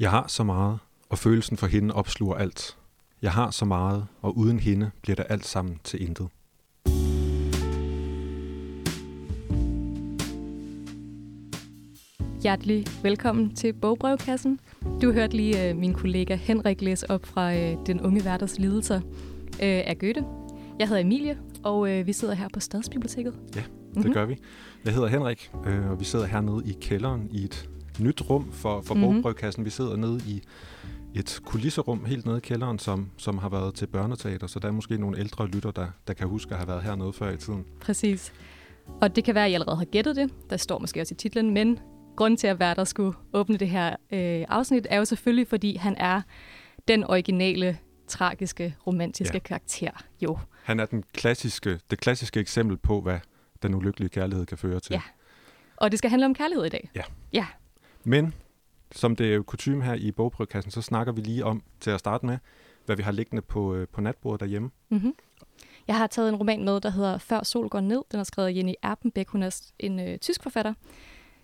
Jeg har så meget, og følelsen for hende opsluger alt. Jeg har så meget, og uden hende bliver det alt sammen til intet. Hjertelig velkommen til Bogbrevkassen. Du hørte lige uh, min kollega Henrik læse op fra uh, Den unge værters lidelser uh, af Goethe. Jeg hedder Emilie, og uh, vi sidder her på Stadsbiblioteket. Ja, det mm-hmm. gør vi. Jeg hedder Henrik, øh, og vi sidder hernede i kælderen i et nyt rum for, for mm-hmm. Bogbrevkassen. Vi sidder nede i et kulisserum helt nede i kælderen, som, som har været til børneteater, så der er måske nogle ældre lytter, der, der kan huske at have været hernede før i tiden. Præcis. Og det kan være, at I allerede har gættet det. Der står måske også i titlen, men grunden til at være der skulle åbne det her øh, afsnit, er jo selvfølgelig, fordi han er den originale, tragiske, romantiske ja. karakter. Jo. Han er den klassiske, det klassiske eksempel på, hvad den ulykkelige kærlighed kan føre til. Ja. Og det skal handle om kærlighed i dag. Ja. Ja. Men som det er jo kutume her i bogprøvekassen, så snakker vi lige om til at starte med, hvad vi har liggende på, øh, på natbordet derhjemme. Mm-hmm. Jeg har taget en roman med, der hedder Før sol går ned. Den er skrevet af Jenny Erpenbeck. Hun er en øh, tysk forfatter.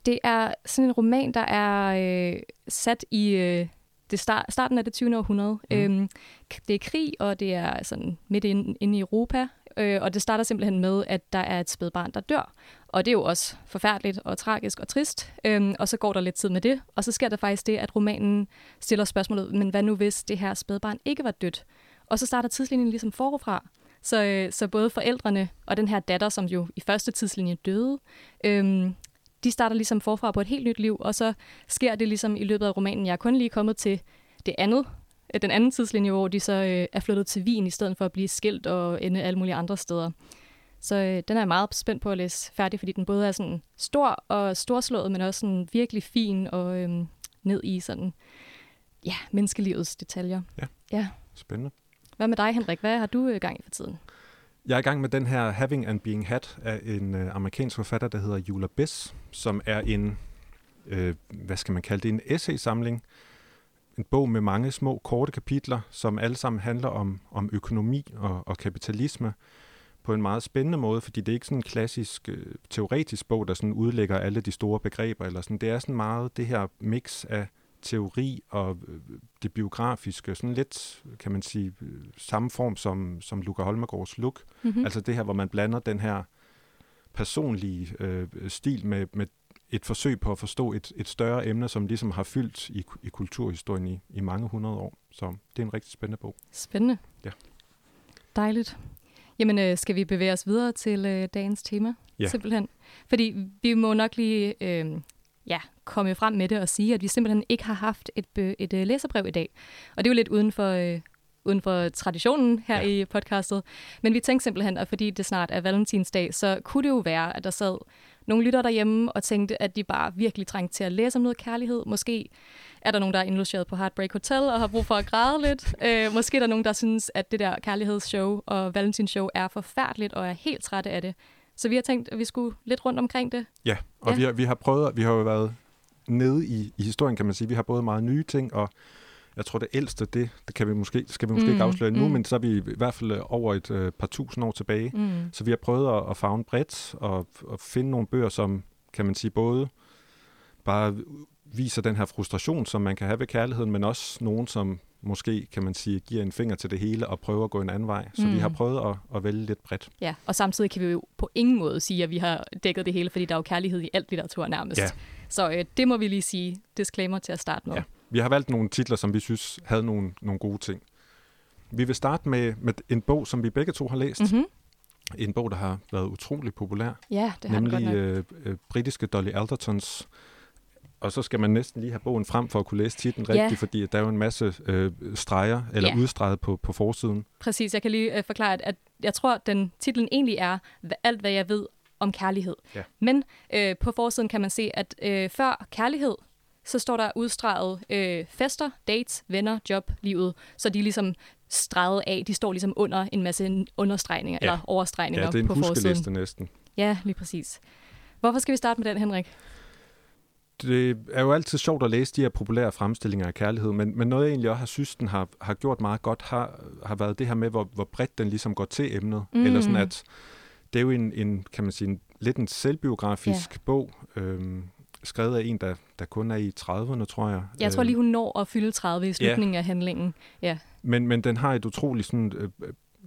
Det er sådan en roman, der er øh, sat i øh, det start, starten af det 20. århundrede. Mm. Øhm, det er krig, og det er sådan midt inde, inde i Europa. Øh, og det starter simpelthen med, at der er et spædbarn, der dør. Og det er jo også forfærdeligt og tragisk og trist. Øhm, og så går der lidt tid med det. Og så sker der faktisk det, at romanen stiller spørgsmålet, men hvad nu hvis det her spædbarn ikke var dødt? Og så starter tidslinjen ligesom forfra. Så, øh, så både forældrene og den her datter, som jo i første tidslinje døde, øhm, de starter ligesom forfra på et helt nyt liv, og så sker det ligesom i løbet af romanen. Jeg er kun lige kommet til det andet, den anden tidslinje, hvor de så øh, er flyttet til Wien, i stedet for at blive skilt og ende alle mulige andre steder. Så øh, den er jeg meget spændt på at læse færdig, fordi den både er sådan stor og storslået, men også sådan virkelig fin og øh, ned i sådan, ja, menneskelivets detaljer. Ja, ja. spændende. Hvad med dig, Henrik? Hvad har du i gang i for tiden? Jeg er i gang med den her Having and Being Had af en øh, amerikansk forfatter, der hedder Eula Biss, som er en, øh, hvad skal man kalde det, en essay-samling. En bog med mange små, korte kapitler, som alle sammen handler om, om økonomi og, og kapitalisme på en meget spændende måde, fordi det er ikke sådan en klassisk øh, teoretisk bog, der sådan udlægger alle de store begreber, eller sådan. det er sådan meget det her mix af teori og øh, det biografiske, sådan lidt, kan man sige, øh, samme form som, som Luca Holmegårds look. Mm-hmm. Altså det her, hvor man blander den her personlige øh, stil med, med et forsøg på at forstå et, et større emne, som ligesom har fyldt i, i kulturhistorien i, i mange hundrede år. Så det er en rigtig spændende bog. Spændende. Ja. Dejligt. Jamen, øh, skal vi bevæge os videre til øh, dagens tema? Ja. Simpelthen. Fordi vi må nok lige øh, ja, komme frem med det og sige, at vi simpelthen ikke har haft et, et, øh, læserbrev i dag. Og det er jo lidt uden for, øh, uden for traditionen her ja. i podcastet. Men vi tænkte simpelthen, at fordi det snart er valentinsdag, så kunne det jo være, at der sad nogle lytter derhjemme og tænkte, at de bare virkelig trængte til at læse om noget kærlighed. Måske er der nogen, der er indlogeret på Heartbreak Hotel og har brug for at græde lidt. Øh, måske er der nogen, der synes, at det der kærlighedsshow og valentinsshow er forfærdeligt og er helt trætte af det. Så vi har tænkt, at vi skulle lidt rundt omkring det. Ja, og ja. Vi, har, vi har prøvet, vi har jo været nede i, i historien, kan man sige. Vi har både meget nye ting, og jeg tror det ældste, det, det kan vi måske, skal vi måske mm, ikke afsløre nu, mm. men så er vi i hvert fald øh, over et uh, par tusind år tilbage. Mm. Så vi har prøvet at, at fagne bredt og at finde nogle bøger, som kan man sige både bare viser den her frustration, som man kan have ved kærligheden, men også nogen, som måske, kan man sige, giver en finger til det hele og prøver at gå en anden vej. Så mm. vi har prøvet at, at vælge lidt bredt. Ja, og samtidig kan vi jo på ingen måde sige, at vi har dækket det hele, fordi der er jo kærlighed i alt litteratur nærmest. Ja. Så øh, det må vi lige sige disclaimer til at starte med. Ja. Vi har valgt nogle titler, som vi synes havde nogle, nogle gode ting. Vi vil starte med, med en bog, som vi begge to har læst. Mm-hmm. En bog, der har været utrolig populær. Ja, det har Nemlig øh, øh, britiske Dolly Aldertons og så skal man næsten lige have bogen frem for at kunne læse titlen rigtigt, ja. fordi der er jo en masse øh, streger eller ja. udstreget på, på forsiden. Præcis, jeg kan lige øh, forklare, at, at jeg tror, at den titlen egentlig er alt, hvad jeg ved om kærlighed. Ja. Men øh, på forsiden kan man se, at øh, før kærlighed, så står der udstreget øh, fester, dates, venner, job, livet. Så de er ligesom streget af. De står ligesom under en masse understregninger ja. eller overstregninger på forsiden. Ja, det er en huskeliste næsten. Ja, lige præcis. Hvorfor skal vi starte med den, Henrik? det er jo altid sjovt at læse de her populære fremstillinger af kærlighed, men, men noget jeg egentlig også har synes, den har, har gjort meget godt, har, har været det her med, hvor, hvor bredt den ligesom går til emnet. Mm. Eller sådan, at det er jo en, en kan man sige, en, lidt en selvbiografisk yeah. bog, øhm, skrevet af en, der, der kun er i 30'erne, tror jeg. Jeg tror lige, hun når at fylde 30 i slutningen ja. af handlingen. Ja. Men, men den har et utroligt sådan, øh,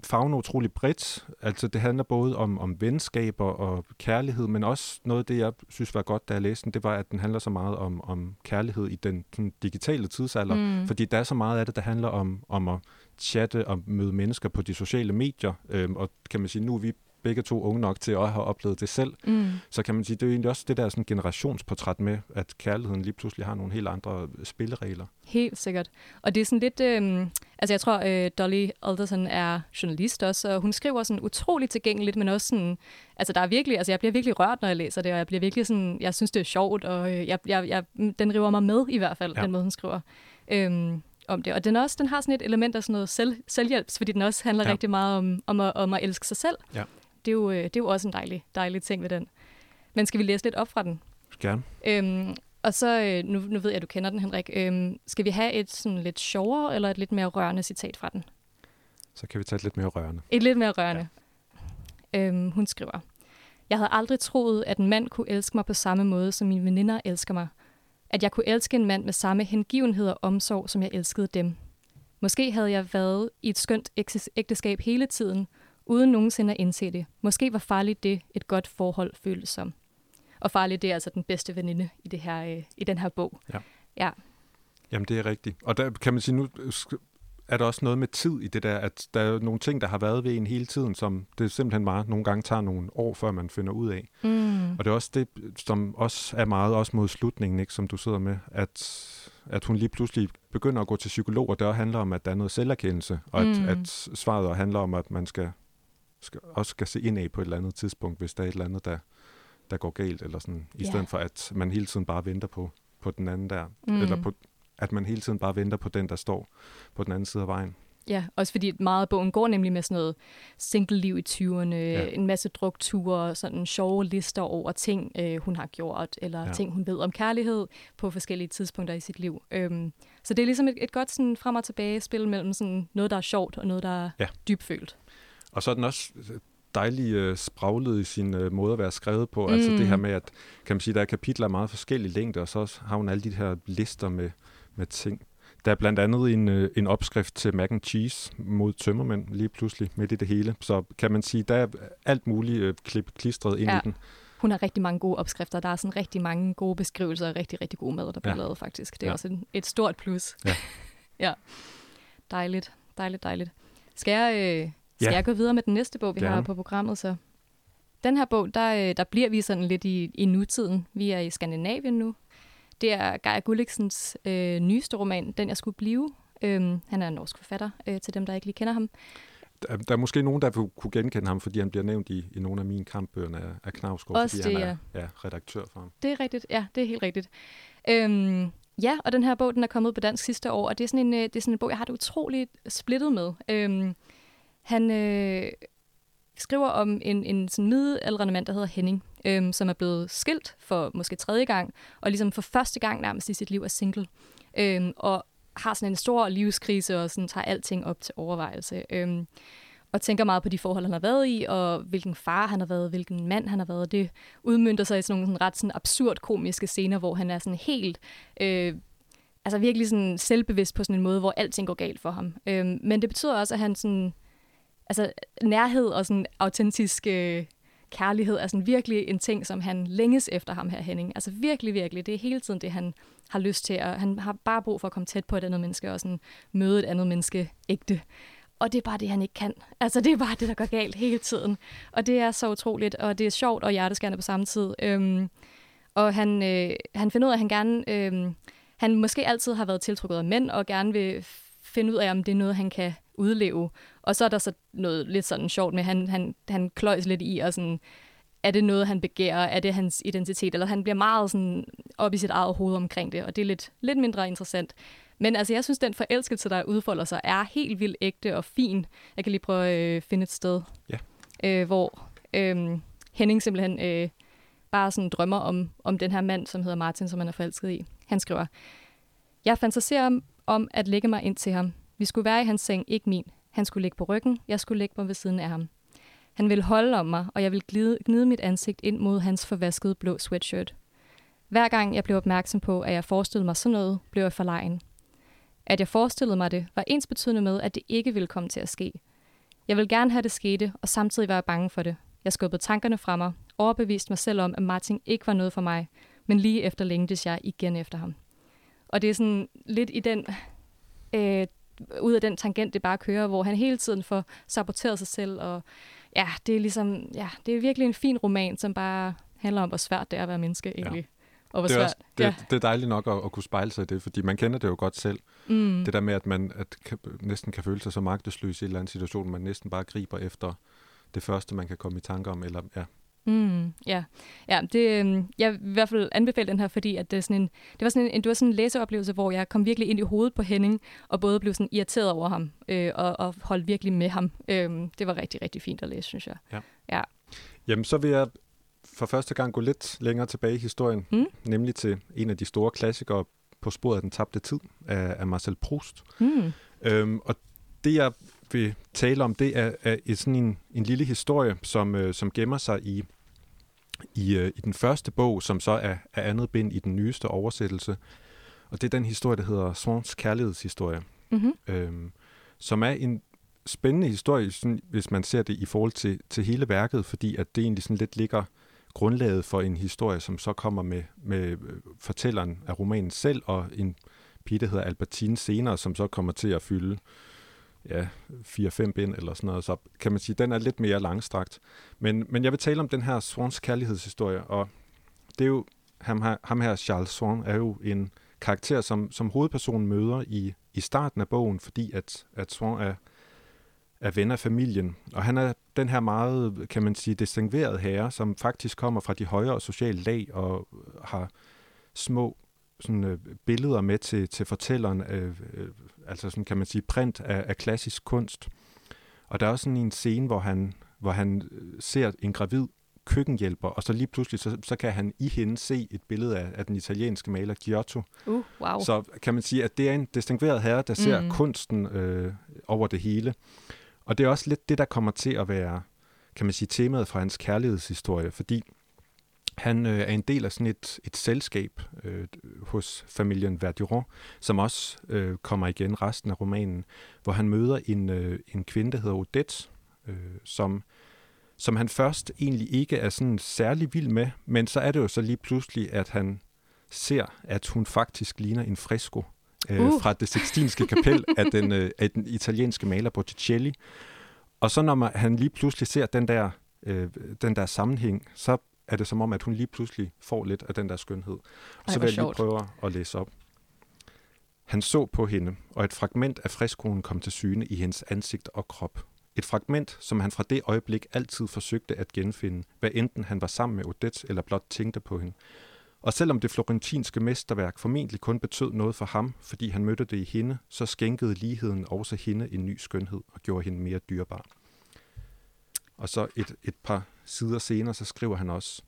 fagner utrolig bredt. Altså det handler både om, om venskaber og kærlighed, men også noget af det, jeg synes var godt, da jeg læste den, det var, at den handler så meget om, om kærlighed i den sådan, digitale tidsalder. Mm. Fordi der er så meget af det, der handler om, om at chatte og møde mennesker på de sociale medier. Øhm, og kan man sige, nu er vi begge to unge nok til at have oplevet det selv, mm. så kan man sige, det er jo egentlig også det der sådan generationsportræt med, at kærligheden lige pludselig har nogle helt andre spilleregler. Helt sikkert. Og det er sådan lidt, øh, altså jeg tror, øh, Dolly Alderson er journalist også, og hun skriver sådan utroligt tilgængeligt, men også sådan, altså der er virkelig, altså jeg bliver virkelig rørt, når jeg læser det, og jeg bliver virkelig sådan, jeg synes det er sjovt, og øh, jeg, jeg, jeg, den river mig med i hvert fald, ja. den måde hun skriver. Øh, om det. Og den, også, den har sådan et element af sådan noget selv, selvhjælps, fordi den også handler ja. rigtig meget om, om, at, om at elske sig selv. Ja det er jo, øh, det er jo også en dejlig, dejlig ting ved den. Men skal vi læse lidt op fra den? Gerne. Øhm, og så, øh, nu, nu ved jeg, at du kender den, Henrik. Øhm, skal vi have et sådan lidt sjovere eller et lidt mere rørende citat fra den? Så kan vi tage et lidt mere rørende. Et lidt mere rørende. Ja. Øhm, hun skriver, Jeg havde aldrig troet, at en mand kunne elske mig på samme måde, som mine veninder elsker mig. At jeg kunne elske en mand med samme hengivenhed og omsorg, som jeg elskede dem. Måske havde jeg været i et skønt ægteskab hele tiden, uden nogensinde at indse det. Måske var farligt det, et godt forhold føles som. Og farligt, det er altså den bedste veninde i, det her, øh, i den her bog. Ja. ja. Jamen, det er rigtigt. Og der kan man sige, nu er der også noget med tid i det der, at der er nogle ting, der har været ved en hele tiden, som det simpelthen bare nogle gange tager nogle år, før man finder ud af. Mm. Og det er også det, som også er meget også mod slutningen, ikke, som du sidder med, at, at hun lige pludselig begynder at gå til psykolog, og det handler om, at der er noget selverkendelse, og mm. at, at svaret handler om, at man skal skal, også skal se ind af på et eller andet tidspunkt, hvis der er et eller andet, der, der går galt, eller sådan, i yeah. stedet for at man hele tiden bare venter på, på den anden der, mm. eller på, at man hele tiden bare venter på den, der står på den anden side af vejen. Ja, også fordi meget af bogen går nemlig med sådan noget single-liv i 20'erne, ja. en masse drukture, sådan sjove lister over ting, øh, hun har gjort, eller ja. ting, hun ved om kærlighed på forskellige tidspunkter i sit liv. Øhm, så det er ligesom et, et godt sådan frem og tilbage spil mellem sådan noget, der er sjovt, og noget, der er ja. dybfølt. Og så er den også dejlig uh, spraglet i sin uh, måde at være skrevet på. Mm. Altså det her med, at kan man sige, der er kapitler af meget forskellige længder, og så har hun alle de her lister med, med ting. Der er blandt andet en, uh, en opskrift til mac and cheese mod tømmermænd lige pludselig midt i det hele. Så kan man sige, der er alt muligt uh, klip klistret ind ja. i den. Hun har rigtig mange gode opskrifter. Der er sådan rigtig mange gode beskrivelser af rigtig, rigtig god mad, der bliver ja. lavet faktisk. Det er ja. også en, et stort plus. Ja. ja. Dejligt, dejligt, dejligt. Skal jeg... Øh skal ja. jeg gå videre med den næste bog, vi Gerne. har på programmet så? Den her bog, der, øh, der bliver vi sådan lidt i, i nutiden. Vi er i Skandinavien nu. Det er Geir Gulliksens øh, nyeste roman, Den jeg skulle blive. Øhm, han er en norsk forfatter, øh, til dem, der ikke lige kender ham. Der, der er måske nogen, der kunne genkende ham, fordi han bliver nævnt i, i nogle af mine kampbøger af, af Knavsgaard, Også fordi det, han er ja. redaktør for ham. Det er rigtigt, ja, det er helt rigtigt. Øhm, ja, og den her bog, den er kommet på dansk sidste år, og det er sådan en, øh, det er sådan en bog, jeg har det utroligt splittet med. Øhm, han øh, skriver om en, en sådan middelaldrende mand, der hedder Henning, øh, som er blevet skilt for måske tredje gang, og ligesom for første gang nærmest i sit liv er single. Øh, og har sådan en stor livskrise, og sådan tager alting op til overvejelse. Øh, og tænker meget på de forhold, han har været i, og hvilken far han har været, hvilken mand han har været. Det udmyndter sig i sådan nogle sådan ret sådan absurd komiske scener, hvor han er sådan helt... Øh, altså virkelig sådan selvbevidst på sådan en måde, hvor alting går galt for ham. Øh, men det betyder også, at han sådan altså nærhed og sådan autentisk øh, kærlighed er sådan virkelig en ting, som han længes efter ham her, Henning. Altså virkelig, virkelig. Det er hele tiden det, han har lyst til. Og han har bare brug for at komme tæt på et andet menneske og sådan møde et andet menneske ægte. Og det er bare det, han ikke kan. Altså, det er bare det, der går galt hele tiden. Og det er så utroligt, og det er sjovt og hjerteskærende på samme tid. Øhm, og han, øh, han finder ud af, at han gerne... Øh, han måske altid har været tiltrukket af mænd, og gerne vil finde ud af, om det er noget, han kan udleve. Og så er der så noget lidt sådan sjovt med, han, han, han kløjs lidt i, og sådan, er det noget, han begærer? Er det hans identitet? Eller han bliver meget sådan op i sit eget hoved omkring det, og det er lidt, lidt mindre interessant. Men altså, jeg synes, den forelskelse, der udfolder sig, er helt vildt ægte og fin. Jeg kan lige prøve at øh, finde et sted, ja. øh, hvor øh, Henning simpelthen øh, bare sådan drømmer om, om den her mand, som hedder Martin, som han er forelsket i. Han skriver, Jeg fantaserer om, om at lægge mig ind til ham. Vi skulle være i hans seng, ikke min. Han skulle ligge på ryggen, jeg skulle ligge mig ved siden af ham. Han ville holde om mig, og jeg ville glide, gnide mit ansigt ind mod hans forvaskede blå sweatshirt. Hver gang jeg blev opmærksom på, at jeg forestillede mig sådan noget, blev jeg forlegen. At jeg forestillede mig det, var ens betydende med, at det ikke ville komme til at ske. Jeg ville gerne have det skete, og samtidig var jeg bange for det. Jeg skubbede tankerne fra mig, overbeviste mig selv om, at Martin ikke var noget for mig, men lige efter længtes jeg igen efter ham. Og det er sådan lidt i den, øh, ud af den tangent, det bare kører, hvor han hele tiden får saboteret sig selv, og ja, det er ligesom, ja, det er virkelig en fin roman, som bare handler om, hvor svært det er at være menneske egentlig. Ja. Og hvor det, er svært, også, det, ja. det er dejligt nok at, at kunne spejle sig i det, fordi man kender det jo godt selv. Mm. Det der med, at man at kan, næsten kan føle sig så magtesløs i en eller anden situation, man næsten bare griber efter det første, man kan komme i tanke om. Eller, ja. Mm, ja, ja det, øhm, jeg vil i hvert fald anbefale den her, fordi at det, er sådan en, det, var sådan en, det var sådan en læseoplevelse, hvor jeg kom virkelig ind i hovedet på Henning, og både blev sådan irriteret over ham, øh, og, og holdt virkelig med ham. Øh, det var rigtig, rigtig fint at læse, synes jeg. Ja. ja. Jamen, så vil jeg for første gang gå lidt længere tilbage i historien, mm. nemlig til en af de store klassikere på sporet af den tabte tid af, af Marcel Proust. Mm. Øhm, og det, jeg vil tale om, det er, er sådan en, en lille historie, som, øh, som gemmer sig i, i, øh, i den første bog, som så er, er andet bind i den nyeste oversættelse. Og det er den historie, der hedder Swans kærlighedshistorie, mm-hmm. øhm, som er en spændende historie, sådan, hvis man ser det i forhold til, til hele værket, fordi at det egentlig sådan lidt ligger grundlaget for en historie, som så kommer med, med øh, fortælleren af romanen selv, og en pige, der hedder Albertine senere, som så kommer til at fylde ja, 4-5 bind eller sådan noget. Så kan man sige, den er lidt mere langstrakt. Men, men jeg vil tale om den her Swans kærlighedshistorie, og det er jo, ham her, ham her Charles Swan er jo en karakter, som, som hovedpersonen møder i, i starten af bogen, fordi at, at Swan er, er ven af familien. Og han er den her meget, kan man sige, distinguerede herre, som faktisk kommer fra de højere sociale lag og har små sådan, øh, billeder med til, til fortælleren, øh, øh, altså sådan kan man sige print af, af klassisk kunst. Og der er også sådan en scene, hvor han, hvor han øh, ser en gravid køkkenhjælper, og så lige pludselig, så, så kan han i hende se et billede af, af den italienske maler Giotto. Uh, wow. Så kan man sige, at det er en distingueret herre, der ser mm. kunsten øh, over det hele. Og det er også lidt det, der kommer til at være, kan man sige, temaet fra hans kærlighedshistorie, fordi han øh, er en del af sådan et, et selskab øh, hos familien Verduron, som også øh, kommer igen resten af romanen, hvor han møder en, øh, en kvinde, der hedder Odette, øh, som, som han først egentlig ikke er sådan særlig vild med, men så er det jo så lige pludselig, at han ser, at hun faktisk ligner en fresko øh, uh. fra det Sixtinske kapel af den, øh, af den italienske maler Botticelli. Og så når man, han lige pludselig ser den der, øh, den der sammenhæng, så er det som om, at hun lige pludselig får lidt af den der skønhed. Og Ej, så vil jeg lige prøve at læse op. Han så på hende, og et fragment af friskolen kom til syne i hendes ansigt og krop. Et fragment, som han fra det øjeblik altid forsøgte at genfinde, hvad enten han var sammen med Odette eller blot tænkte på hende. Og selvom det florentinske mesterværk formentlig kun betød noget for ham, fordi han mødte det i hende, så skænkede ligheden også hende en ny skønhed og gjorde hende mere dyrbar. Og så et, et par sider senere, så skriver han også,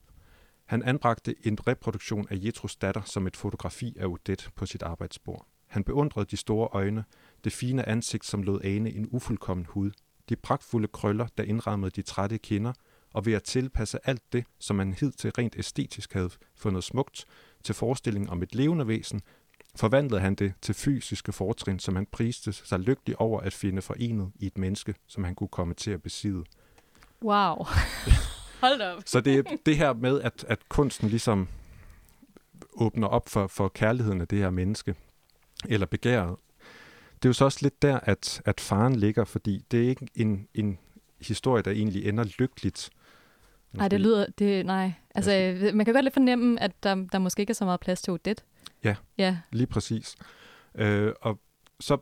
han anbragte en reproduktion af Jetros datter som et fotografi af Odette på sit arbejdsbord. Han beundrede de store øjne, det fine ansigt, som lod ane en ufuldkommen hud, de pragtfulde krøller, der indrammede de trætte kinder, og ved at tilpasse alt det, som man hidtil rent æstetisk havde fundet smukt, til forestilling om et levende væsen, forvandlede han det til fysiske fortrin, som han priste sig lykkelig over at finde forenet i et menneske, som han kunne komme til at besidde. Wow. Hold op. Så det det her med, at, at kunsten ligesom åbner op for, for kærligheden af det her menneske, eller begæret. Det er jo så også lidt der, at, at faren ligger, fordi det er ikke en, en historie, der egentlig ender lykkeligt. Nej, det lyder... Det, nej. Altså, man kan godt lidt fornemme, at der, der måske ikke er så meget plads til Odette. Ja, ja. lige præcis. Øh, og så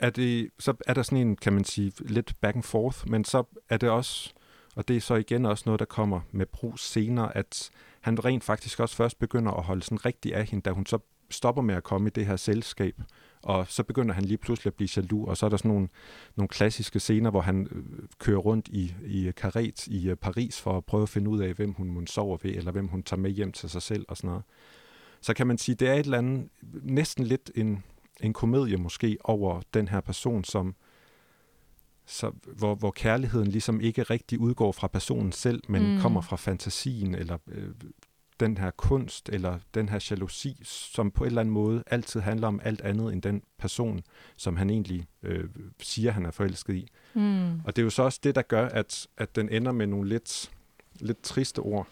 er, det, så er der sådan en, kan man sige, lidt back and forth, men så er det også og det er så igen også noget, der kommer med Brus senere, at han rent faktisk også først begynder at holde sådan rigtig af hende, da hun så stopper med at komme i det her selskab. Og så begynder han lige pludselig at blive jaloux, og så er der sådan nogle, nogle klassiske scener, hvor han øh, kører rundt i, i karet i øh, Paris for at prøve at finde ud af, hvem hun, hun sover ved, eller hvem hun tager med hjem til sig selv og sådan noget. Så kan man sige, det er et eller andet, næsten lidt en, en komedie måske over den her person, som så, hvor, hvor kærligheden ligesom ikke rigtig udgår fra personen selv, men mm. kommer fra fantasien, eller øh, den her kunst, eller den her jalousi, som på en eller anden måde altid handler om alt andet end den person, som han egentlig øh, siger, han er forelsket i. Mm. Og det er jo så også det, der gør, at, at den ender med nogle lidt, lidt triste ord.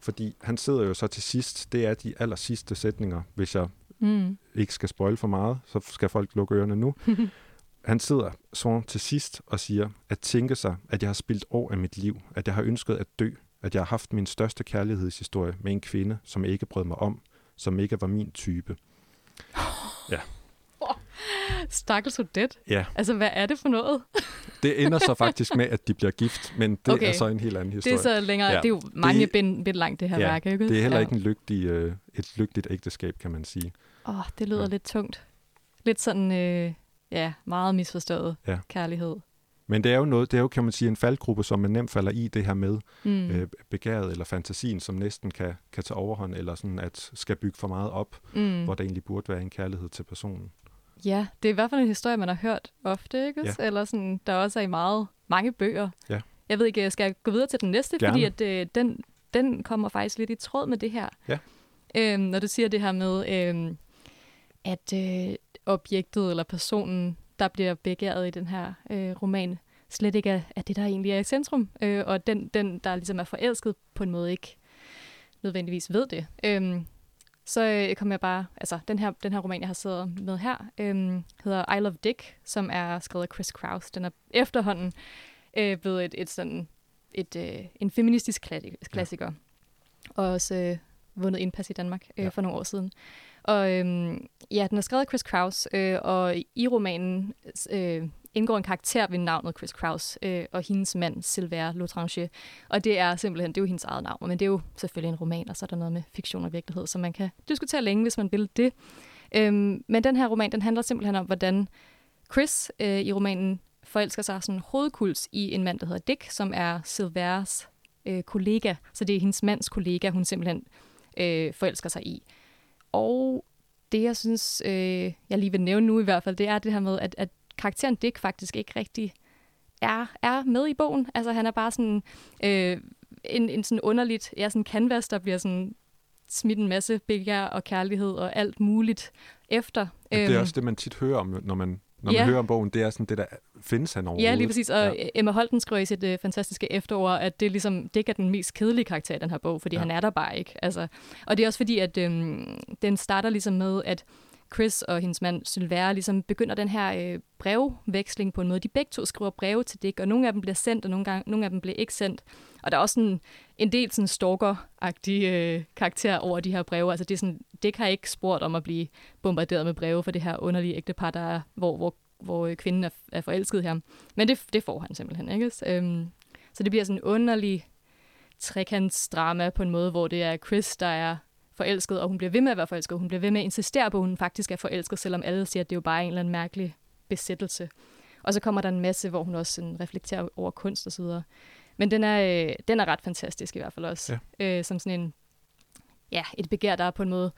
Fordi han sidder jo så til sidst, det er de aller sidste sætninger, hvis jeg Mm. ikke skal spoil for meget, så skal folk lukke ørerne nu. Han sidder så til sidst og siger, at tænke sig, at jeg har spildt år af mit liv, at jeg har ønsket at dø, at jeg har haft min største kærlighedshistorie med en kvinde, som ikke brød mig om, som ikke var min type. Stakkels Odette. Ja, Altså, hvad er det for noget? det ender så faktisk med, at de bliver gift, men det Okay. er så en helt anden Det historie. er så længere. Ja. Ja. Det er jo mange Det- bind, bind langt, det her Ja, værk, ikke? det er heller ja. ikke en lygtig, øh, et lykkeligt ægteskab, kan man sige. Åh, oh, det lyder Ja. ja. lidt tungt. Lidt sådan, øh, ja, meget misforstået Ja. kærlighed. Men det er jo noget, det er jo, kan man sige, en faldgruppe, som man nemt falder i det her med Mm. øh, begæret eller fantasien, som næsten kan, kan tage overhånd, eller sådan at skal bygge for meget op, mm. hvor der egentlig burde være en kærlighed til personen. Ja, det er i hvert fald en historie, man har hørt ofte, ikke? Ja. Eller sådan, der også er i meget, mange bøger. Ja. Jeg ved ikke, skal jeg gå videre til den næste? Gerne. Fordi at, øh, den, den kommer faktisk lidt i tråd med det her. Ja. Øhm, når du siger det her med, øhm, at øh, objektet eller personen, der bliver begæret i den her øh, roman, slet ikke er, er det, der egentlig er i centrum. Øh, og den, den, der ligesom er forelsket, på en måde ikke nødvendigvis ved det. Øhm, så øh, kom jeg bare, altså den her, den her roman, jeg har siddet med her, øhm, hedder I Love Dick, som er skrevet af Chris Kraus. Den er efterhånden øh, blevet et, et sådan, et, øh, en feministisk klassi- klassiker. Ja. Og også øh, vundet indpas i Danmark øh, ja. for nogle år siden. Og øhm, ja, den er skrevet af Chris Kraus, øh, og i romanen øh, indgår en karakter ved navnet Chris Kraus, øh, og hendes mand, Silver Lotrange. Og det er simpelthen, det er jo hendes eget navn, men det er jo selvfølgelig en roman, og så er der noget med fiktion og virkelighed, så man kan diskutere længe, hvis man vil det. Øhm, men den her roman, den handler simpelthen om, hvordan Chris øh, i romanen forelsker sig sådan hovedkuls i en mand, der hedder Dick, som er Silvers øh, kollega. Så det er hendes mands kollega, hun simpelthen øh, forelsker sig i. Og det, jeg synes, øh, jeg lige vil nævne nu i hvert fald, det er det her med, at, at karakteren Dick faktisk ikke rigtig er, er med i bogen. Altså han er bare sådan øh, en, en sådan underligt, ja, sådan canvas, der bliver sådan smidt en masse begær og kærlighed og alt muligt efter. Men det er Øhm, også det, man tit hører om, når man, når man Ja. hører om bogen. Det er sådan det, der findes han overhovedet. Ja, lige præcis. Og Ja. Emma Holten skriver i sit øh, fantastiske efterår, at det ligesom, Dick er den mest kedelige karakter i den her bog, fordi Ja. han er der bare ikke. Altså, og det er også fordi, at øhm, den starter ligesom med, at Chris og hendes mand Sylvère ligesom begynder den her øh, brevveksling på en måde. De begge to skriver breve til Dick, og nogle af dem bliver sendt, og nogle, gange, nogle af dem bliver ikke sendt. Og der er også sådan en del sådan stalker-agtige øh, karakter over de her breve. Altså det er sådan, Dick har ikke spurgt om at blive bombarderet med breve for det her underlige ægtepar, der er, hvor, hvor, hvor øh, kvinden er, er forelsket her. Men det, det får han simpelthen, ikke? Så, øhm, så det bliver sådan en underlig trekantsdrama på en måde, hvor det er Chris, der er forelsket, og hun bliver ved med at være forelsket. Hun bliver ved med at insistere på, at hun faktisk er forelsket, selvom alle siger, at det er jo bare en eller anden mærkelig besættelse. Og så kommer der en masse, hvor hun også sådan reflekterer over kunst og så videre. Men den er, øh, den er ret fantastisk i hvert fald også. Ja. Øh, som sådan en, ja, et begær, der på en måde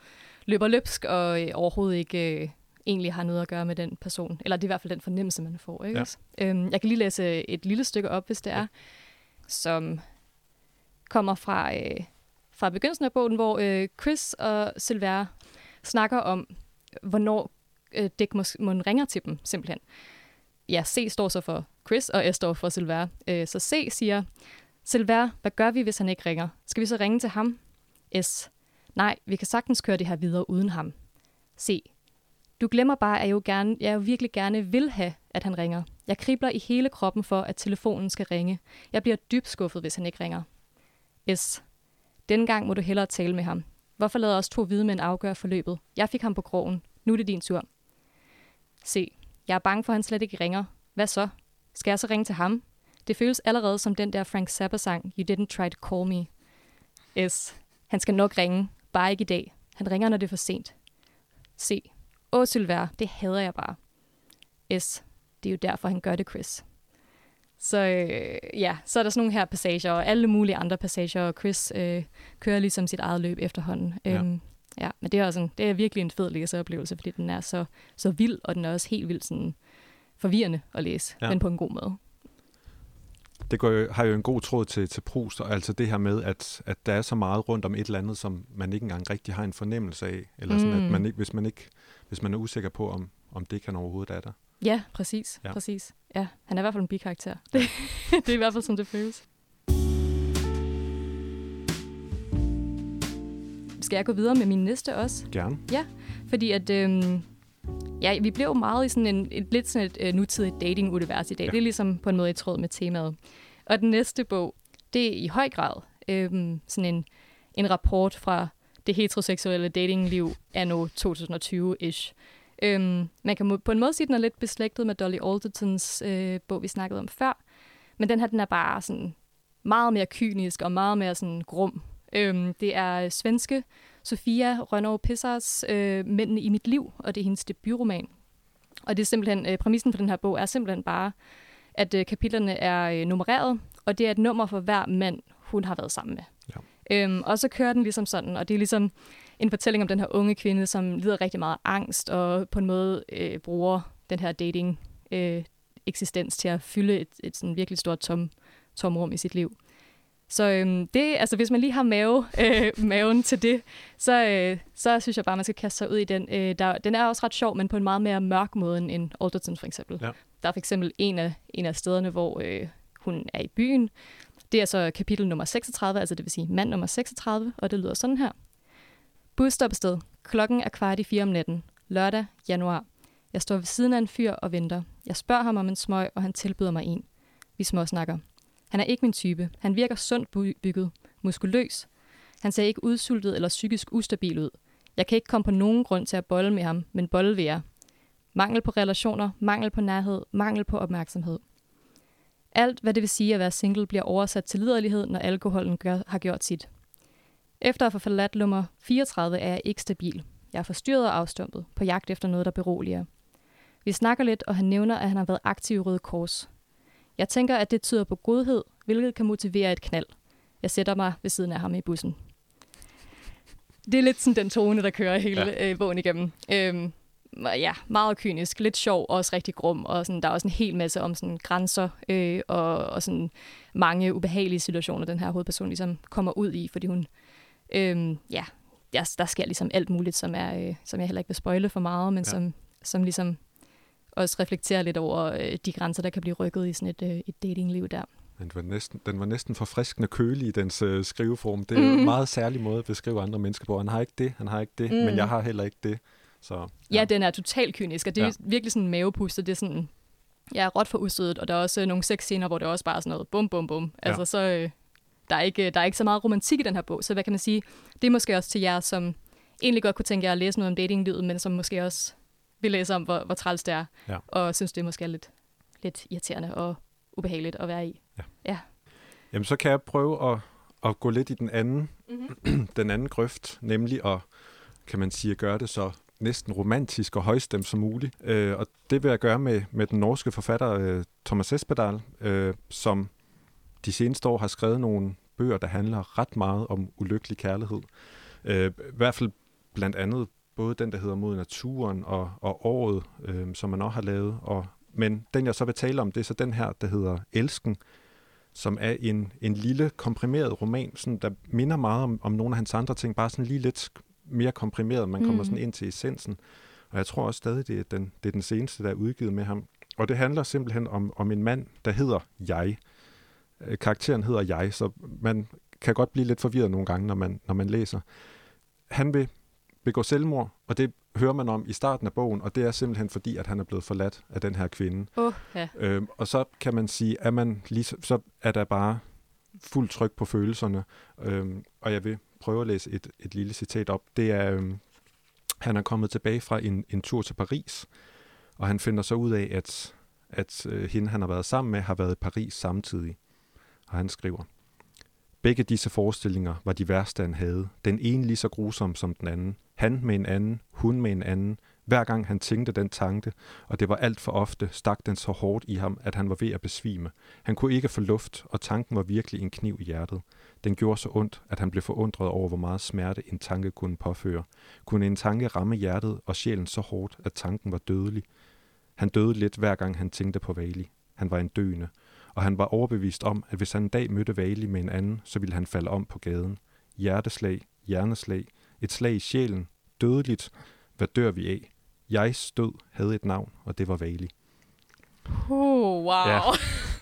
løber løbsk og øh, overhovedet ikke øh, egentlig har noget at gøre med den person. Eller det er i hvert fald den fornemmelse, man får. Ikke? Ja. Øhm, jeg kan lige læse et lille stykke op, hvis det er, Ja. som kommer fra, øh, fra begyndelsen af bogen, hvor øh, Chris og Silver snakker om, hvornår øh, Dick Mon ringer til dem, simpelthen. Ja, C står så for Chris, og S står for Silver. Øh, så C siger, Silver, hvad gør vi, hvis han ikke ringer? Skal vi så ringe til ham? S. Nej, vi kan sagtens køre det her videre uden ham. C. Du glemmer bare, at jeg jo, gerne, jeg jo virkelig gerne vil have, at han ringer. Jeg kribler i hele kroppen for, at telefonen skal ringe. Jeg bliver dybt skuffet, hvis han ikke ringer. S. Denne gang må du hellere tale med ham. Hvorfor lader os to hvide mænd afgøre forløbet? Jeg fik ham på krogen. Nu er det din tur. C. Jeg er bange for, at han slet ikke ringer. Hvad så? Skal jeg så ringe til ham? Det føles allerede som den der Frank Zappa-sang, You Didn't Try to Call Me. S. Han skal nok ringe. Bare ikke i dag. Han ringer, når det er for sent. C. Åh, Sylvær, det hader jeg bare. S. Det er jo derfor, han gør det, Chris. Så øh, ja, så er der sådan nogle her passager, og alle mulige andre passager, og Chris øh, kører ligesom sit eget løb efterhånden. Ja. Øhm, ja, men det er, også en, det er virkelig en fed læseoplevelse, fordi den er så, så vild, og den er også helt vildt sådan forvirrende at læse, Ja. men på en god måde. det går jo, har jo en god tråd til, til Proust, og altså det her med, at, at der er så meget rundt om et eller andet, som man ikke engang rigtig har en fornemmelse af, eller sådan, Mm. at man ikke, hvis, man ikke, hvis man er usikker på, om, om det kan overhovedet er der. Ja, præcis. Ja. Ja. præcis. Ja, han er i hvert fald en bikarakter. Det, det er i hvert fald, som det føles. Skal jeg gå videre med min næste også? Gerne. Fordi at, øhm, ja, vi bliver jo meget i sådan en, et lidt sådan et øh, nutidigt dating-univers i dag. Ja. Ja. Det er ligesom på en måde i tråd med temaet. Og den næste bog, det er i høj grad øhm, sådan en, en rapport fra det heteroseksuelle datingliv anno 2020-ish. Øhm, man kan på en måde sige, at den er lidt beslægtet med Dolly Aldertons øh, bog, vi snakkede om før. Men den her, den er bare sådan meget mere kynisk og meget mere sådan grum. Øhm, det er svenske Sofia Rønnow Pissars øh, Mændene i mit liv, og det er hendes debutroman. Og det er simpelthen, øh, præmissen for den her bog er simpelthen bare, at øh, kapitlerne er øh, nummereret, og det er et nummer for hver mand, hun har været sammen med. Ja. Øhm, og så kører den ligesom sådan, og det er ligesom en fortælling om den her unge kvinde, som lider rigtig meget angst, og på en måde øh, bruger den her dating øh, eksistens til at fylde et, et sådan virkelig stort tom, tomrum i sit liv. Så øhm, det, altså, hvis man lige har mave, øh, maven til det, så, øh, så synes jeg bare, man skal kaste sig ud i den. Øh, der, den er også ret sjov, men på en meget mere mørk måde end- end Alderton for eksempel. Ja. Der er for eksempel en af, en af stederne, hvor øh, hun er i byen. Det er så kapitel nummer 36, altså det vil sige mand nummer 36, og det lyder sådan her. Busstoppested. Klokken er kvart i fire om natten. Lørdag, januar. Jeg står ved siden af en fyr og venter. Jeg spørger ham om en smøg, og han tilbyder mig en. Vi småsnakker. Han er ikke min type. Han virker sundt bygget, muskuløs. Han ser ikke udsultet eller psykisk ustabil ud. Jeg kan ikke komme på nogen grund til at bolle med ham, men bolle vil jeg. Mangel på relationer, mangel på nærhed, mangel på opmærksomhed. Alt, hvad det vil sige at være single, bliver oversat til liderlighed, når alkoholen gør, har gjort sit. Efter at få forladt nummer 34 er jeg ikke stabil. Jeg er forstyrret og afstumpet, på jagt efter noget, der beroliger. Vi snakker lidt, og han nævner, at han har været aktiv i Røde Kors. Jeg tænker, at det tyder på godhed, hvilket kan motivere et knald. Jeg sætter mig ved siden af ham i bussen. Det er lidt sådan den tone, der kører hele ja. øh, bogen igennem. Øhm, ja, meget kynisk, lidt sjov, og også rigtig grum, og sådan, der er også en hel masse om sådan, grænser øh, og, og sådan, mange ubehagelige situationer, den her hovedperson ligesom kommer ud i, fordi hun, øh, ja, der, der sker ligesom alt muligt, som, er, øh, som jeg heller ikke vil spoile for meget, men Ja. ja. som, som ligesom også reflekterer lidt over øh, de grænser, der kan blive rykket i sådan et, øh, et datingliv der. Den var næsten, den var næsten forfriskende kølig i dens øh, skriveform. Det er jo Mhm. en meget særlig måde at beskrive andre mennesker på. Han har ikke det, han har ikke det, mm. men Mm. jeg har heller ikke det. Så, Ja, den er totalt kynisk, og det er Ja. ja. virkelig sådan en mavepuster. Det er sådan, jeg er råt for udstødet, og der er også nogle sexscener, hvor det også bare er sådan noget bum, bum, bum. Ja. Altså, så øh, der, er ikke, der er ikke så meget romantik i den her bog, så hvad kan man sige? Det er måske også til jer, som egentlig godt kunne tænke jer at læse noget om datinglivet, men som måske også vil læse om, hvor, hvor træls det er, Ja. og synes, det måske er lidt, lidt irriterende og ubehageligt at være i. Jamen, så kan jeg prøve at, at gå lidt i den anden, Mm-hmm. den anden grøft, nemlig at, kan man sige, at gøre det så næsten romantisk og højstemt som muligt. Øh, og det vil jeg gøre med, med den norske forfatter øh, Thomas Espedal, øh, som de seneste år har skrevet nogle bøger, der handler ret meget om ulykkelig kærlighed. Øh, I hvert fald blandt andet både den, der hedder Mod naturen og, og Året, øh, som man også har lavet. Og, men den, jeg så vil tale om, det er så den her, der hedder Elsken, som er en, en lille komprimeret roman, sådan, der minder meget om, om nogle af hans andre ting, bare sådan lige lidt mere komprimeret. Man kommer Mm. sådan ind til essensen. Og jeg tror også stadig, det er den, det er den seneste, der er udgivet med ham. Og det handler simpelthen om, om en mand, der hedder Jeg. Øh, Karakteren hedder Jeg, så man kan godt blive lidt forvirret nogle gange, når man, når man læser. Han vil begå selvmord, og det hører man om i starten af bogen, og det er simpelthen fordi, at han er blevet forladt af den her kvinde. Oh, ja. Øhm, og så kan man sige, at man lige, så- så er der bare fuld tryk på følelserne. Øhm, og jeg vil prøve at læse et, et lille citat op. Det er, øhm, han er kommet tilbage fra en, en tur til Paris, og han finder så ud af, at, at øh, hende, han har været sammen med, har været i Paris samtidig. Og han skriver, Begge disse forestillinger var de værste, han havde. Den ene lige så grusom som den anden. Han med en anden, hun med en anden. Hver gang han tænkte den tanke, og det var alt for ofte, stak den så hårdt i ham, at han var ved at besvime. Han kunne ikke få luft, og tanken var virkelig en kniv i hjertet. Den gjorde så ondt, at han blev forundret over, hvor meget smerte en tanke kunne påføre. Kunne en tanke ramme hjertet og sjælen så hårdt, at tanken var dødelig? Han døde lidt hver gang han tænkte på Vali. Han var en døende og han var overbevist om, at hvis han en dag mødte Vali med en anden, så ville han falde om på gaden. Hjerteslag, hjerneslag, et slag i sjælen, dødeligt. Hvad dør vi af? Jeg stød havde et navn, og det var Vali. Oh, wow. Ja.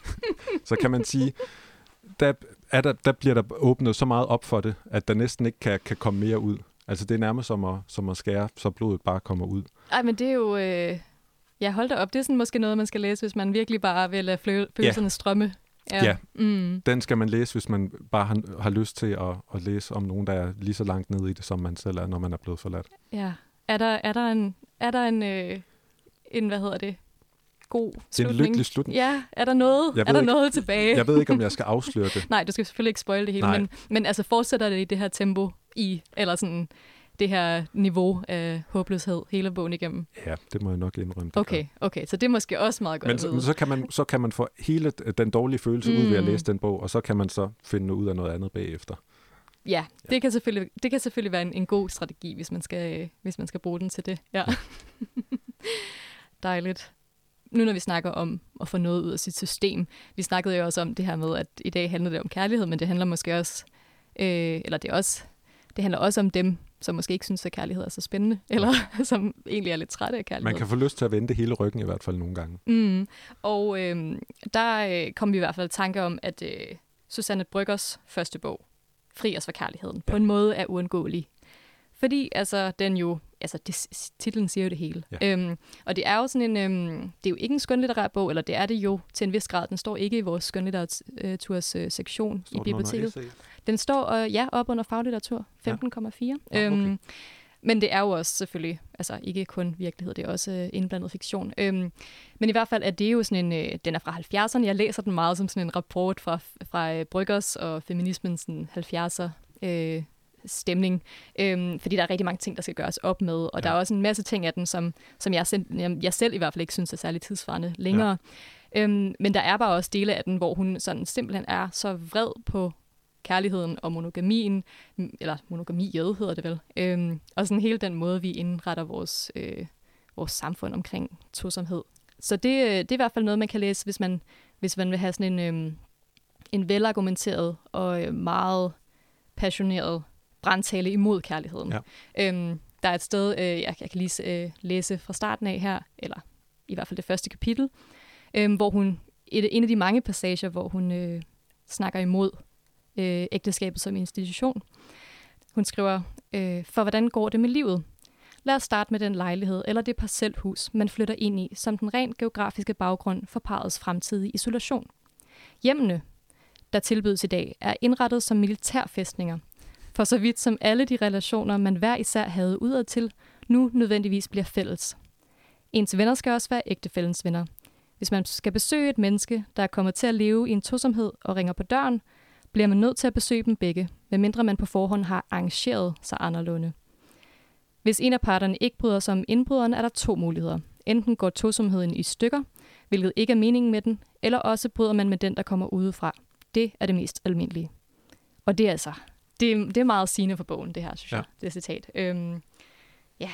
så kan man sige, der, er der, der bliver der åbnet så meget op for det, at der næsten ikke kan, kan komme mere ud. Altså det er nærmest som at, som at skære, så blodet bare kommer ud. Ej, men det er jo... Øh... Ja, hold da op. Det er sådan måske noget, man skal læse, hvis man virkelig bare vil lade følelserne ja. strømme. Ja, ja. Mm. den skal man læse, hvis man bare har, har lyst til at, at læse om nogen, der er lige så langt nede i det, som man selv er, når man er blevet forladt. Ja. Er der, er der en, er der en, øh, en hvad hedder det, god slutning. Det er en lykkelig slutning. Ja, er der noget, er der ikke, noget tilbage? Jeg ved ikke, om jeg skal afsløre det. Nej, du skal selvfølgelig ikke spoil det hele, men, men altså fortsætter det i det her tempo i, eller sådan det her niveau af håbløshed hele bogen igennem? Ja, det må jeg nok indrømme. Okay, okay, så det er måske også meget godt Men, så, men så, kan man, så kan man få hele den dårlige følelse mm. ud ved at mm. læse den bog, og så kan man så finde ud af noget andet bagefter. Ja, ja. Det, kan selvfølgelig, det kan selvfølgelig være en, en god strategi, hvis man, skal, hvis man skal bruge den til det. Ja. Dejligt nu når vi snakker om at få noget ud af sit system, vi snakkede jo også om det her med, at i dag handler det om kærlighed, men det handler måske også, øh, eller det, er også, det handler også om dem, som måske ikke synes, at kærlighed er så spændende, eller som egentlig er lidt trætte af kærlighed. Man kan få lyst til at vende hele ryggen i hvert fald nogle gange. Mm. Og øh, der øh, kom vi i hvert fald tanke om, at øh, Susanne Bryggers første bog, Fri os for kærligheden, ja. på en måde er uundgåelig. Fordi altså, den jo altså det, titlen siger jo det hele. Ja. Øhm, og det er jo sådan en, øhm, det er jo ikke en skønlitterær bog, eller det er det jo til en vis grad. Den står ikke i vores skønlitteraturs øh, sektion står i biblioteket. Den står øh, ja op under faglitteratur 15,4. Ja. Ja, okay. øhm, men det er jo også selvfølgelig, altså ikke kun virkelighed, det er også øh, indblandet fiktion. Øhm, men i hvert fald er det jo sådan en, øh, den er fra 70'erne. Jeg læser den meget som sådan en rapport fra, fra øh, Bryggers og feminismens 70'er øh, stemning, øhm, fordi der er rigtig mange ting, der skal gøres op med, og ja. der er også en masse ting af den, som, som jeg, selv, jeg selv i hvert fald ikke synes er særlig tidsvarende længere. Ja. Øhm, men der er bare også dele af den, hvor hun sådan simpelthen er så vred på kærligheden og monogamien, eller monogamiet hedder det vel, øhm, og sådan hele den måde, vi indretter vores, øh, vores samfund omkring tosomhed. Så det, øh, det er i hvert fald noget, man kan læse, hvis man, hvis man vil have sådan en, øh, en velargumenteret og øh, meget passioneret brandtale imod kærligheden. Ja. Øhm, der er et sted, øh, jeg, jeg kan lige øh, læse fra starten af her, eller i hvert fald det første kapitel, øh, hvor hun, et, en af de mange passager, hvor hun øh, snakker imod øh, ægteskabet som institution. Hun skriver, øh, for hvordan går det med livet? Lad os starte med den lejlighed eller det parcelhus, man flytter ind i, som den rent geografiske baggrund for parets fremtidige isolation. Hjemmene, der tilbydes i dag, er indrettet som militærfæstninger, for så vidt som alle de relationer, man hver især havde udad til, nu nødvendigvis bliver fælles. Ens venner skal også være ægtefællens venner. Hvis man skal besøge et menneske, der er kommet til at leve i en tosomhed og ringer på døren, bliver man nødt til at besøge dem begge, medmindre man på forhånd har arrangeret sig anderledes. Hvis en af parterne ikke bryder sig om indbryderen, er der to muligheder. Enten går tosomheden i stykker, hvilket ikke er meningen med den, eller også bryder man med den, der kommer udefra. Det er det mest almindelige. Og det er altså det, det er meget sigende for bogen, det her, synes ja. jeg, det citat. Øhm, ja,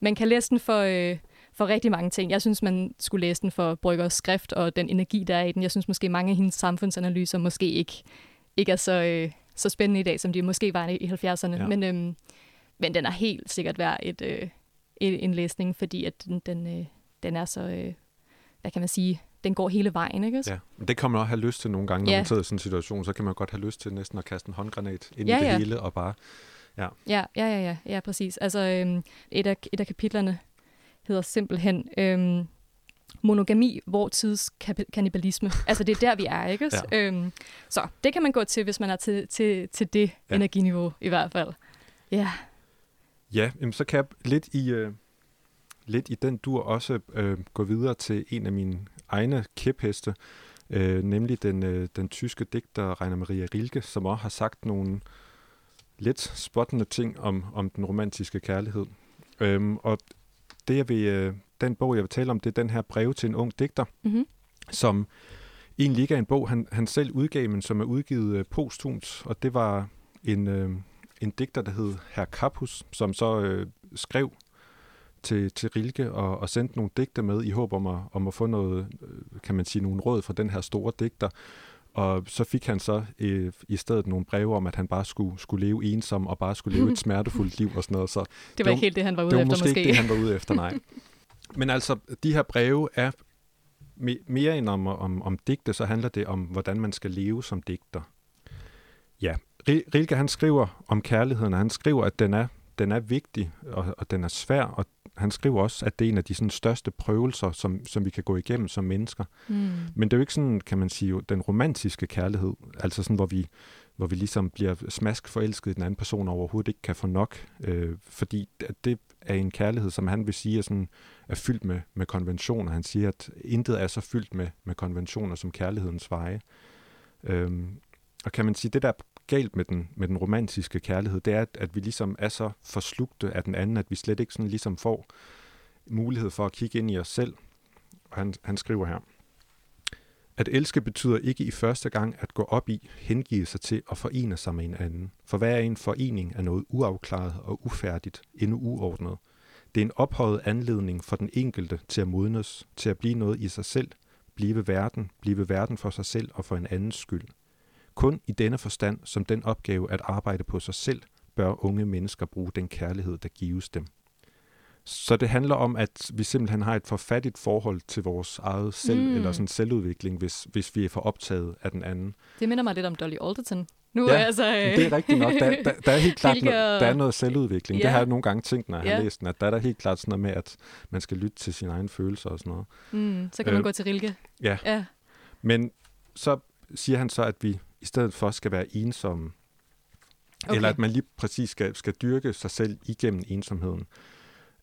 man kan læse den for, øh, for rigtig mange ting. Jeg synes, man skulle læse den for Bryggers skrift og den energi, der er i den. Jeg synes måske, mange af hendes samfundsanalyser måske ikke, ikke er så, øh, så spændende i dag, som de måske var i 70'erne. Ja. Men, øhm, men den er helt sikkert værd et, øh, et, en læsning, fordi at den, den, øh, den er så, øh, hvad kan man sige, den går hele vejen, ikke? Ja, men det kan man også have lyst til nogle gange, når ja. man sidder i sådan en situation, så kan man godt have lyst til næsten at kaste en håndgranat ind ja, i det ja. hele og bare... Ja, ja, ja, ja, ja, ja præcis. Altså, øhm, et, af, et af kapitlerne hedder simpelthen øhm, monogami, hvor tids kannibalisme. altså, det er der, vi er, ikke? Ja. Øhm, så det kan man gå til, hvis man er til, til, til det ja. energiniveau, i hvert fald. Ja. Ja, jamen, så kan jeg lidt i... Øh lidt i den dur også øh, gå videre til en af mine egne kæpheste, øh, nemlig den, øh, den tyske digter Rainer Maria Rilke, som også har sagt nogle lidt spottende ting om, om den romantiske kærlighed. Øhm, og det, jeg vil, øh, den bog, jeg vil tale om, det er den her brev til en ung digter, mm-hmm. som egentlig ikke er en bog, han, han selv udgav, men som er udgivet øh, posthumt, og det var en, øh, en digter, der hed Herr Kappus, som så øh, skrev til, til Rilke og, og sendte nogle digte med i håb om at, om at få noget, øh, kan man sige, nogle råd fra den her store digter. Og så fik han så øh, i stedet nogle breve om, at han bare skulle, skulle leve ensom og bare skulle leve et smertefuldt liv og sådan noget. Så det var, det var ikke helt det, han var ude det var efter, måske. måske. ikke det, han var ude efter, nej. Men altså, de her breve er me- mere end om, om, om digte, så handler det om, hvordan man skal leve som digter. Ja, Rilke han skriver om kærligheden, og han skriver, at den er, den er vigtig, og, og den er svær, og han skriver også, at det er en af de sådan, største prøvelser, som, som vi kan gå igennem som mennesker. Mm. Men det er jo ikke sådan, kan man sige, den romantiske kærlighed, altså sådan, hvor vi, hvor vi ligesom bliver smask forelsket i den anden person og overhovedet ikke kan få nok, øh, fordi det er en kærlighed, som han vil sige er, sådan, er fyldt med, med konventioner. Han siger, at intet er så fyldt med, med konventioner som kærlighedens veje. Øhm, og kan man sige, det der er galt med den, med den romantiske kærlighed, det er, at, at vi ligesom er så forslugte af den anden, at vi slet ikke sådan ligesom får mulighed for at kigge ind i os selv. Og han, han skriver her, at elske betyder ikke i første gang at gå op i, hengive sig til og forene sig med en anden. For hvad er en forening af noget uafklaret og ufærdigt, endnu uordnet? Det er en ophøjet anledning for den enkelte til at modnes, til at blive noget i sig selv, blive verden, blive verden for sig selv og for en andens skyld. Kun i denne forstand, som den opgave at arbejde på sig selv, bør unge mennesker bruge den kærlighed, der gives dem. Så det handler om, at vi simpelthen har et forfattigt forhold til vores eget selv, mm. eller sådan selvudvikling, hvis, hvis vi er for optaget af den anden. Det minder mig lidt om Dolly Alderton. Nu ja, er altså, øh... det er rigtigt nok. Der, der, der er helt klart noget, der er noget selvudvikling. Ja. Det har jeg nogle gange tænkt, når jeg ja. har læst den, at der er der helt klart sådan noget med, at man skal lytte til sine egne følelser og sådan noget. Mm, så kan man øh, gå til Rilke. Ja. ja. Men så siger han så, at vi i stedet for skal være ensomme. Okay. Eller at man lige præcis skal, skal dyrke sig selv igennem ensomheden.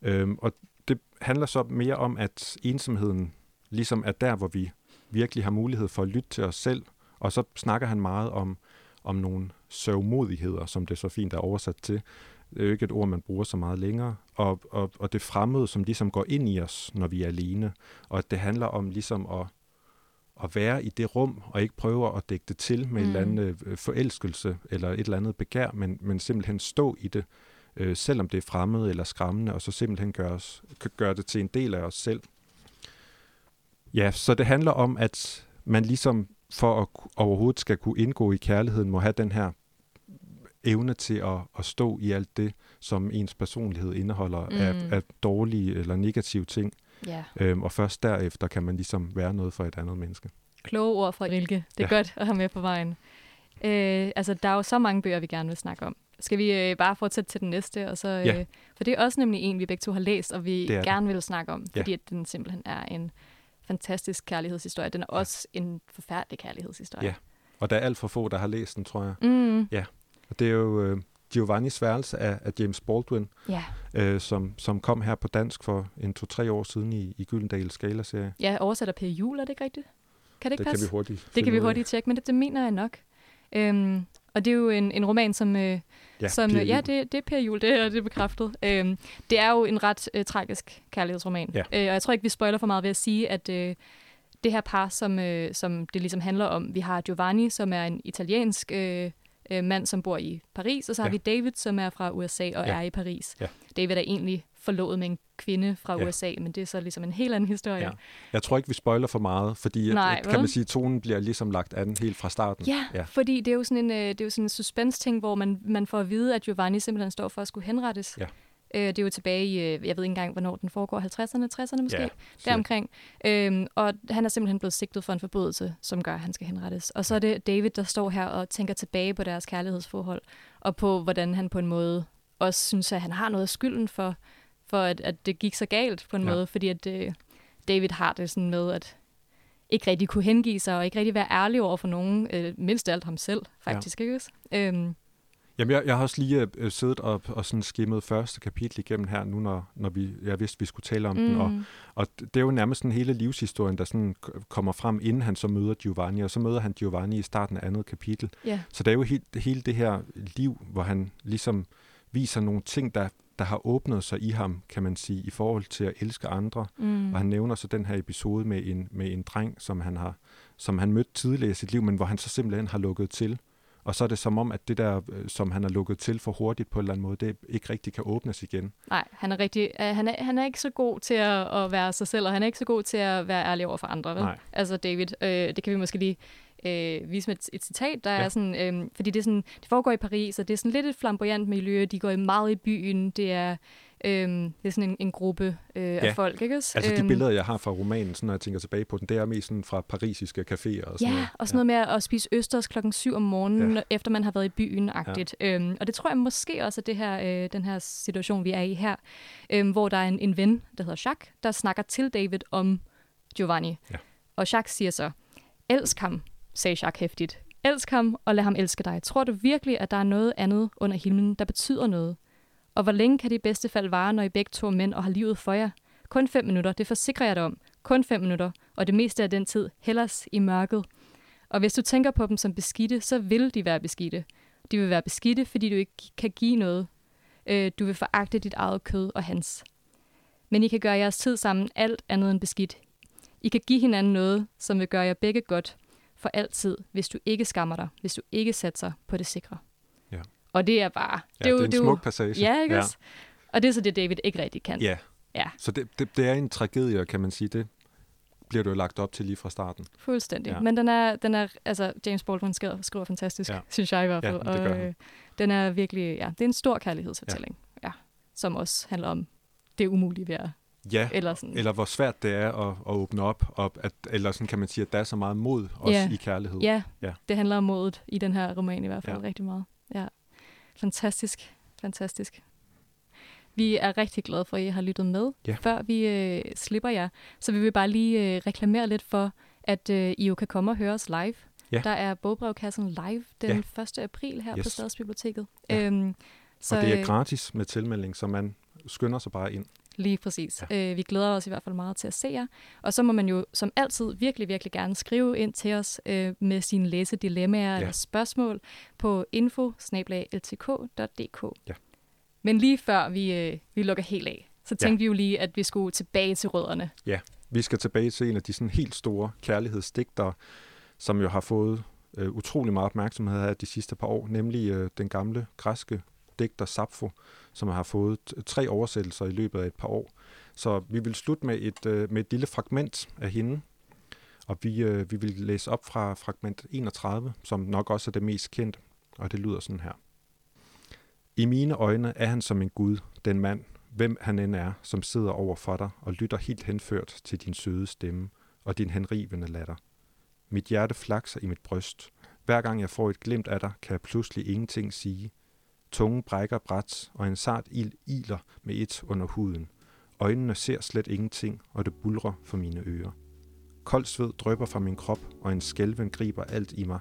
Øhm, og det handler så mere om, at ensomheden ligesom er der, hvor vi virkelig har mulighed for at lytte til os selv. Og så snakker han meget om, om nogle sørgmodigheder, som det så fint er oversat til. Det er jo ikke et ord, man bruger så meget længere. Og, og, og det fremmede, som ligesom går ind i os, når vi er alene. Og at det handler om ligesom at, at være i det rum, og ikke prøve at dække det til med mm. en eller anden øh, forelskelse, eller et eller andet begær, men, men simpelthen stå i det, øh, selvom det er fremmed eller skræmmende, og så simpelthen gøre, os, gøre det til en del af os selv. Ja, så det handler om, at man ligesom for at overhovedet skal kunne indgå i kærligheden, må have den her evne til at, at stå i alt det, som ens personlighed indeholder mm. af, af dårlige eller negative ting. Yeah. Øhm, og først derefter kan man ligesom være noget for et andet menneske. Kloge ord fra Rilke. Det er ja. godt at have med på vejen. Øh, altså, der er jo så mange bøger, vi gerne vil snakke om. Skal vi øh, bare fortsætte til den næste? Og så, øh, ja. For det er også nemlig en, vi begge to har læst, og vi gerne det. vil snakke om, fordi ja. at den simpelthen er en fantastisk kærlighedshistorie. Den er ja. også en forfærdelig kærlighedshistorie. Ja, og der er alt for få, der har læst den, tror jeg. Mm. Ja, og det er jo øh, Giovannis værelse af, af James Baldwin, ja. øh, som, som kom her på dansk for en to-tre år siden i, i Gyldendal Skala-serie. Ja, oversætter Per Jul, er det ikke rigtigt? Kan det ikke det passe? kan vi hurtigt Det kan vi hurtigt tjekke, men det, det mener jeg nok. Øhm, og det er jo en, en roman, som... Øh, ja, som, øh, ja det, det er Per Jul, det er, det er bekræftet. Øhm, det er jo en ret øh, tragisk kærlighedsroman. Ja. Øh, og jeg tror ikke, vi spoiler for meget ved at sige, at øh, det her par, som, øh, som det ligesom handler om, vi har Giovanni, som er en italiensk øh, øh, mand, som bor i Paris, og så har Ja. vi David, som er fra USA og Ja. er i Paris. Ja. David er egentlig forlovet med en kvinde fra Ja. USA, men det er så ligesom en helt anden historie. Ja. Jeg tror ikke, vi spoiler for meget, fordi Nej, at, kan man sige, tonen bliver ligesom lagt an helt fra starten. Ja, Ja. fordi det er jo sådan en, øh, det er jo sådan en suspense-ting, hvor man, man får at vide, at Giovanni simpelthen står for at skulle henrettes. Ja. Øh, det er jo tilbage i, øh, jeg ved ikke engang, hvornår den foregår, 50'erne, 60'erne måske? Ja, deromkring. Øhm, og han er simpelthen blevet sigtet for en forbrydelse, som gør, at han skal henrettes. Og så er det David, der står her og tænker tilbage på deres kærlighedsforhold, og på, hvordan han på en måde også synes, at han har noget af skylden for, for at, at det gik så galt på en Ja. måde, fordi at øh, David har det sådan med, at ikke rigtig kunne hengive sig, og ikke rigtig være ærlig over for nogen, øh, mindst alt ham selv, faktisk. Ikke? også? Øhm, Jamen, jeg, jeg har også lige øh, siddet og, og sådan skimmet første kapitel igennem her, nu når, når vi, jeg vidste, vi skulle tale om mm. den. Og, og det er jo nærmest sådan hele livshistorien, der sådan kommer frem, inden han så møder Giovanni, og så møder han Giovanni i starten af andet kapitel. ja. Så det er jo helt, hele det her liv, hvor han ligesom viser nogle ting, der, der har åbnet sig i ham, kan man sige, i forhold til at elske andre. Mm. Og han nævner så den her episode med en, med en dreng, som han har som han mødte tidligere i sit liv, men hvor han så simpelthen har lukket til Og så er det som om, at det der, øh, som han har lukket til for hurtigt på en eller anden måde, det ikke rigtig kan åbnes igen. Nej, han er, rigtig, uh, han er, han er ikke så god til at, at være sig selv, og han er ikke så god til at være ærlig over for andre. Vel? Nej. Altså David, øh, det kan vi måske lige øh, vise med et, et citat, der ja. er sådan, øh, fordi det, er sådan, det foregår i Paris, og det er sådan lidt et flamboyant miljø, de går meget i byen, det er, øh, det er sådan en, en gruppe øh, ja. af folk, ikke? Altså de Øhm, billeder, jeg har fra romanen, sådan, når jeg tænker tilbage på den, det er mest sådan fra parisiske caféer og sådan Ja, noget. og sådan noget med at spise østers klokken 7 om morgenen, Ja. ja. efter man har været i byen-agtigt. Ja. Øhm, og det tror jeg måske også er det her, øh, den her situation, vi er i her, øhm, hvor der er en, en ven, der hedder Jacques, der snakker til David om Giovanni. Ja. Og Jacques siger så, elsk ham, sagde Jacques hæftigt. Elsk ham, og lad ham elske dig. Tror du virkelig, at der er noget andet under himlen, der betyder noget? Og hvor længe kan det i bedste fald vare, når I begge to er mænd og har livet for jer? Kun fem minutter, det forsikrer jeg dig om. Kun fem minutter, og det meste af den tid hellers i mørket. Og hvis du tænker på dem som beskidte, så vil de være beskidte. De vil være beskidte, fordi du ikke kan give noget. Øh, du vil foragte dit eget kød og hans. Men I kan gøre jeres tid sammen alt andet end beskidt. I kan give hinanden noget, som vil gøre jer begge godt for altid, hvis du ikke skammer dig, hvis du ikke satser på det sikre. Ja. Og det er bare... Ja, det er en smuk passage. Ja, ikke ja. også? Og det er så det, David ikke rigtig kan. Ja. Ja. Så det, det, det er en tragedie, kan man sige. Det bliver du jo lagt op til lige fra starten. Fuldstændig. Ja. Ja. Men den er, den er, altså James Baldwin skriver, skriver fantastisk, Ja. ja. synes jeg i hvert Ja, fald. det gør og, øh, den er virkelig, ja, det er en stor kærlighedsfortælling, ja. ja. som også handler om det umulige ved at, Ja, eller sådan. eller hvor svært det er at, at åbne op, og at, eller sådan kan man sige, at der er så meget mod også Ja. i kærlighed. Ja, Ja. det handler om modet i den her roman i hvert fald Ja. ja. rigtig meget. Ja. Fantastisk, fantastisk. Vi er rigtig glade for, at I har lyttet med. Ja. Før vi øh, slipper jer, så vil vi bare lige øh, reklamere lidt for, at øh, I jo kan komme og høre os live. Ja. Der er Bogbrevkassen live den Ja. 1. april her Yes. på Stadsbiblioteket. Ja. Øhm, så, og det er øh, gratis med tilmelding, så man skynder sig bare ind. Lige præcis. Ja. Øh, vi glæder os i hvert fald meget til at se jer. Og så må man jo som altid virkelig, virkelig gerne skrive ind til os øh, med sine læsedilemmaer ja. eller spørgsmål på info Ja. Men lige før vi, øh, vi lukker helt af, så tænkte ja. vi jo lige, at vi skulle tilbage til rødderne. Vi skal tilbage til en af de sådan helt store kærlighedsdigtere, som jo har fået øh, utrolig meget opmærksomhed her de sidste par år, nemlig øh, den gamle græske digter Sappho, som har fået tre oversættelser i løbet af et par år. Så vi vil slutte med et, øh, med et lille fragment af hende, og vi, øh, vi vil læse op fra fragment 31, som nok også er det mest kendte, og det lyder sådan her. I mine øjne er han som en gud, den mand, hvem han end er, som sidder over for dig og lytter helt henført til din søde stemme og din henrivende latter. Mit hjerte flakser i mit bryst. Hver gang jeg får et glimt af dig, kan jeg pludselig ingenting sige. Tungen brækker bræt, og en sart ild iler med et under huden. Øjnene ser slet ingenting, og det bulrer for mine ører. Kold sved drypper fra min krop, og en skælven griber alt i mig.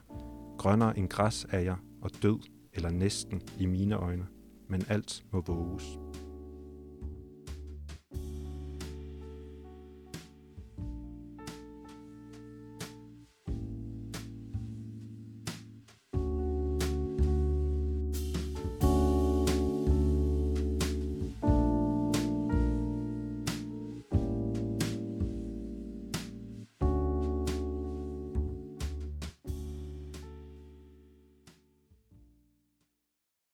Grønnere end græs er jeg, og død, eller næsten, i mine øjne. Men alt må våges.